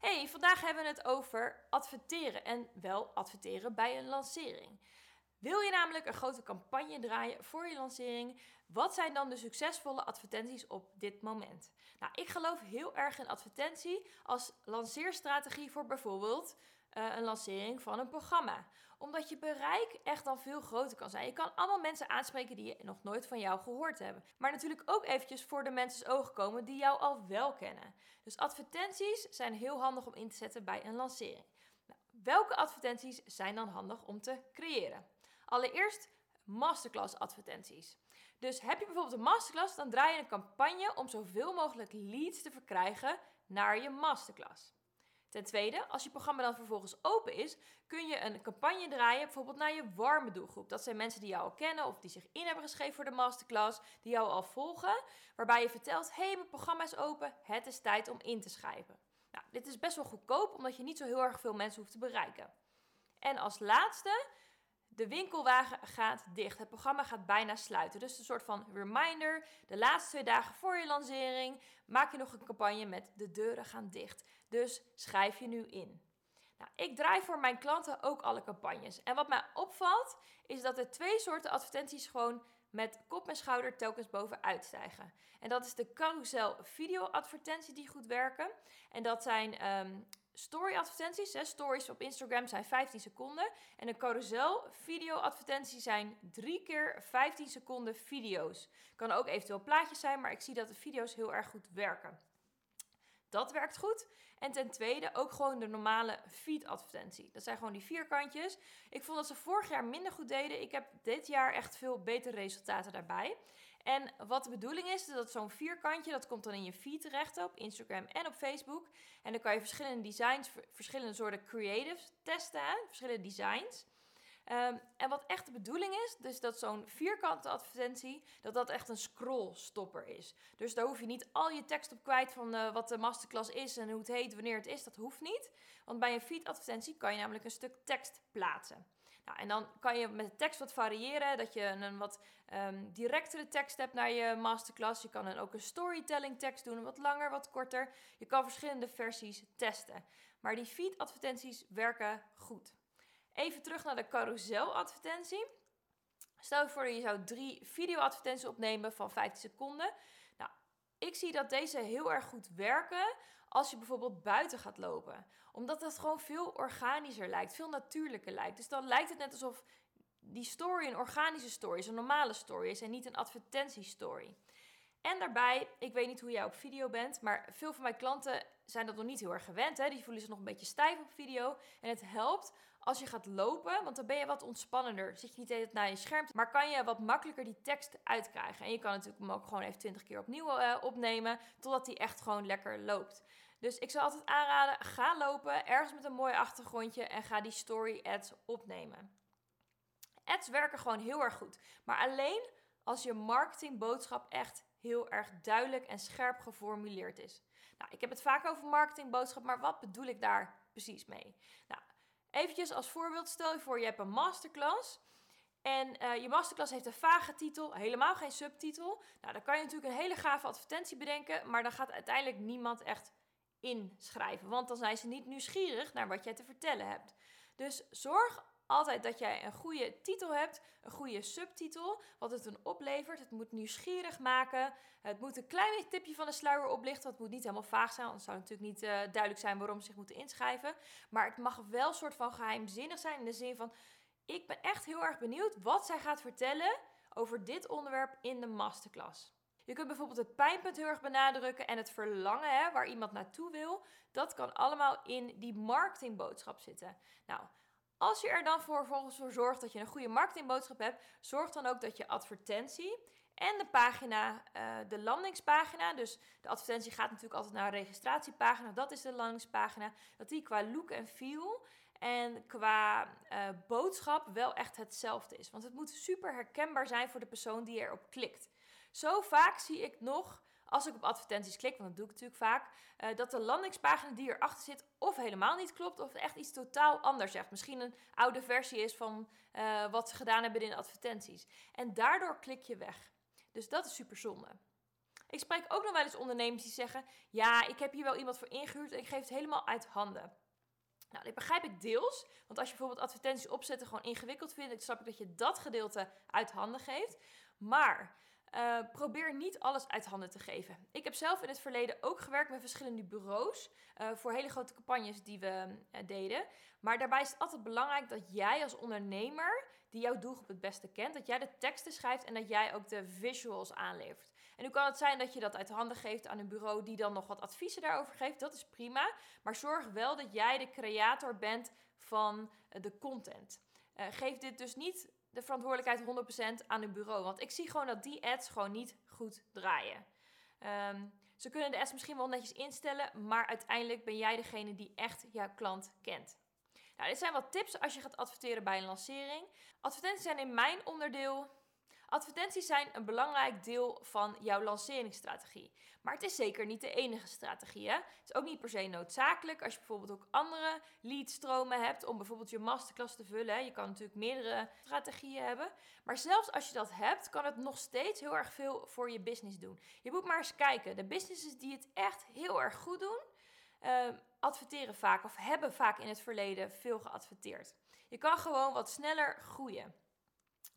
Hey, vandaag hebben we het over adverteren en wel adverteren bij een lancering. Wil je namelijk een grote campagne draaien voor je lancering? Wat zijn dan de succesvolle advertenties op dit moment? Nou, ik geloof heel erg in advertentie als lanceerstrategie voor bijvoorbeeld uh, een lancering van een programma. Omdat je bereik echt al veel groter kan zijn. Je kan allemaal mensen aanspreken die nog nooit van jou gehoord hebben. Maar natuurlijk ook eventjes voor de mensen's ogen komen die jou al wel kennen. Dus advertenties zijn heel handig om in te zetten bij een lancering. Nou, welke advertenties zijn dan handig om te creëren? Allereerst masterclass advertenties. Dus heb je bijvoorbeeld een masterclass, dan draai je een campagne om zoveel mogelijk leads te verkrijgen naar je masterclass. Ten tweede, als je programma dan vervolgens open is, kun je een campagne draaien, bijvoorbeeld naar je warme doelgroep. Dat zijn mensen die jou al kennen of die zich in hebben geschreven voor de masterclass, die jou al volgen, waarbij je vertelt: hé, hey, mijn programma is open, het is tijd om in te schrijven. Nou, dit is best wel goedkoop, omdat je niet zo heel erg veel mensen hoeft te bereiken. En als laatste de winkelwagen gaat dicht. Het programma gaat bijna sluiten. Dus een soort van reminder. De laatste twee dagen voor je lancering maak je nog een campagne met de deuren gaan dicht. Dus schrijf je nu in. Nou, ik draai voor mijn klanten ook alle campagnes. En wat mij opvalt, is dat er twee soorten advertenties gewoon met kop en schouder telkens bovenuit stijgen. En dat is de carousel video advertenties die goed werken. En dat zijn um, story advertenties. Stories op Instagram zijn 15 seconden. En een carousel video advertenties zijn 3 keer 15 seconden video's. Kan ook eventueel plaatjes zijn, maar ik zie dat de video's heel erg goed werken. Dat werkt goed. En ten tweede ook gewoon de normale feed advertentie. Dat zijn gewoon die vierkantjes. Ik vond dat ze vorig jaar minder goed deden. Ik heb dit jaar echt veel betere resultaten daarbij. En wat de bedoeling is, is dat zo'n vierkantje, dat komt dan in je feed terecht op Instagram en op Facebook. En dan kan je verschillende designs, verschillende soorten creatives testen, verschillende designs. Ehm, en wat echt de bedoeling is, dus dat zo'n vierkante advertentie, dat dat echt een scrollstopper is. Dus daar hoef je niet al je tekst op kwijt van uh, wat de masterclass is en hoe het heet, wanneer het is. Dat hoeft niet. Want bij een feed advertentie kan je namelijk een stuk tekst plaatsen. Nou, en dan kan je met de tekst wat variëren, dat je een wat um, directere tekst hebt naar je masterclass. Je kan dan ook een storytelling tekst doen, wat langer, wat korter. Je kan verschillende versies testen. Maar die feed advertenties werken goed. Even terug naar de carousel-advertentie. Stel je voor dat je zou drie video-advertenties opnemen van 15 seconden. Nou, ik zie dat deze heel erg goed werken als je bijvoorbeeld buiten gaat lopen. Omdat dat gewoon veel organischer lijkt, veel natuurlijker lijkt. Dus dan lijkt het net alsof die story een organische story is, een normale story is en niet een advertentiestory. En daarbij, ik weet niet hoe jij op video bent, maar veel van mijn klanten zijn dat nog niet heel erg gewend. Hè? Die voelen zich nog een beetje stijf op video. En het helpt als je gaat lopen, want dan ben je wat ontspannender. Zit je niet eens naar je scherm, maar kan je wat makkelijker die tekst uitkrijgen. En je kan natuurlijk hem ook gewoon even 20 keer opnieuw uh, opnemen, totdat hij echt gewoon lekker loopt. Dus ik zou altijd aanraden, ga lopen, ergens met een mooi achtergrondje en ga die story ads opnemen. Ads werken gewoon heel erg goed, maar alleen als je marketingboodschap echt heel erg duidelijk en scherp geformuleerd is. Nou, ik heb het vaak over marketingboodschap, maar wat bedoel ik daar precies mee? Nou, eventjes als voorbeeld, stel je voor je hebt een masterclass. En uh, je masterclass heeft een vage titel, helemaal geen subtitel. Nou, dan kan je natuurlijk een hele gave advertentie bedenken, maar dan gaat uiteindelijk niemand echt inschrijven. Want dan zijn ze niet nieuwsgierig naar wat jij te vertellen hebt. Dus zorg altijd dat jij een goede titel hebt, een goede subtitel, wat het een oplevert. Het moet nieuwsgierig maken. Het moet een klein tipje van de sluier oplichten. Het moet niet helemaal vaag zijn, zou het natuurlijk niet uh, duidelijk zijn waarom ze zich moeten inschrijven. Maar het mag wel een soort van geheimzinnig zijn in de zin van: ik ben echt heel erg benieuwd wat zij gaat vertellen over dit onderwerp in de masterclass. Je kunt bijvoorbeeld het pijnpunt heel erg benadrukken en het verlangen hè, waar iemand naartoe wil. Dat kan allemaal in die marketingboodschap zitten. Nou, als je er dan vervolgens voor zorgt dat je een goede marketingboodschap hebt, zorg dan ook dat je advertentie en de pagina, uh, de landingspagina, dus de advertentie gaat natuurlijk altijd naar een registratiepagina, dat is de landingspagina, dat die qua look en feel en qua uh, boodschap wel echt hetzelfde is. Want het moet super herkenbaar zijn voor de persoon die erop klikt. Zo vaak zie ik nog, als ik op advertenties klik, want dat doe ik natuurlijk vaak, uh, dat de landingspagina die erachter zit of helemaal niet klopt of echt iets totaal anders zegt. Misschien een oude versie is van uh, wat ze gedaan hebben in advertenties. En daardoor klik je weg. Dus dat is super zonde. Ik spreek ook nog wel eens ondernemers die zeggen: Ja, ik heb hier wel iemand voor ingehuurd en ik geef het helemaal uit handen. Nou, dit begrijp ik deels. Want als je bijvoorbeeld advertenties opzetten gewoon ingewikkeld vindt, dan snap ik dat je dat gedeelte uit handen geeft. Maar uh, probeer niet alles uit handen te geven. Ik heb zelf in het verleden ook gewerkt met verschillende bureaus uh, voor hele grote campagnes die we uh, deden. Maar daarbij is het altijd belangrijk dat jij als ondernemer, die jouw doelgroep het beste kent, dat jij de teksten schrijft en dat jij ook de visuals aanlevert. En nu kan het zijn dat je dat uit handen geeft aan een bureau die dan nog wat adviezen daarover geeft. Dat is prima. Maar zorg wel dat jij de creator bent van de content. geef dit dus niet de verantwoordelijkheid 100% aan een bureau. Want ik zie gewoon dat die ads gewoon niet goed draaien. Ehm, ze kunnen de ads misschien wel netjes instellen, maar uiteindelijk ben jij degene die echt jouw klant kent. Nou, dit zijn wat tips als je gaat adverteren bij een lancering. Advertenties zijn in mijn onderdeel Advertenties zijn een belangrijk deel van jouw lanceringsstrategie. Maar het is zeker niet de enige strategie. Hè? Het is ook niet per se noodzakelijk als je bijvoorbeeld ook andere leadstromen hebt om bijvoorbeeld je masterclass te vullen. Je kan natuurlijk meerdere strategieën hebben. Maar zelfs als je dat hebt, kan het nog steeds heel erg veel voor je business doen. Je moet maar eens kijken. De businesses die het echt heel erg goed doen, uh, adverteren vaak of hebben vaak in het verleden veel geadverteerd. Je kan gewoon wat sneller groeien.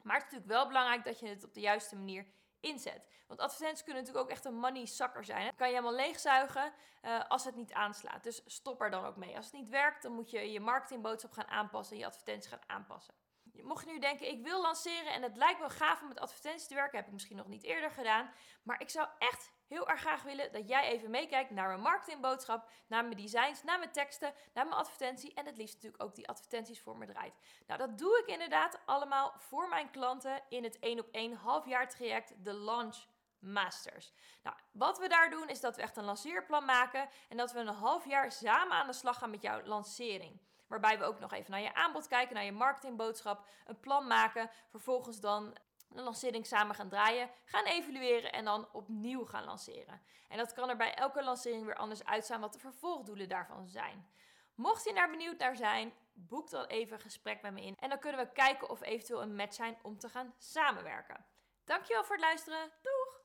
Maar het is natuurlijk wel belangrijk dat je het op de juiste manier inzet. Want advertenties kunnen natuurlijk ook echt een money sucker zijn. Kan je helemaal leegzuigen uh, als het niet aanslaat. Dus stop er dan ook mee. Als het niet werkt, dan moet je je marketingboodschap gaan aanpassen en je advertenties gaan aanpassen. Mocht je nu denken, ik wil lanceren en het lijkt wel gaaf om met advertenties te werken, heb ik misschien nog niet eerder gedaan. Maar ik zou echt heel erg graag willen dat jij even meekijkt naar mijn marketingboodschap, naar mijn designs, naar mijn teksten, naar mijn advertentie en het liefst natuurlijk ook die advertenties voor me draait. Nou, dat doe ik inderdaad allemaal voor mijn klanten in het 1 op 1 halfjaar traject, de Launch Masters. Nou, wat we daar doen is dat we echt een lanceerplan maken en dat we een half jaar samen aan de slag gaan met jouw lancering. Waarbij we ook nog even naar je aanbod kijken, naar je marketingboodschap, een plan maken, vervolgens dan de lancering samen gaan draaien, gaan evalueren en dan opnieuw gaan lanceren. En dat kan er bij elke lancering weer anders uitzien wat de vervolgdoelen daarvan zijn. Mocht je daar benieuwd naar zijn, boek dan even een gesprek met me in. En dan kunnen we kijken of eventueel een match zijn om te gaan samenwerken. Dankjewel voor het luisteren. Doeg!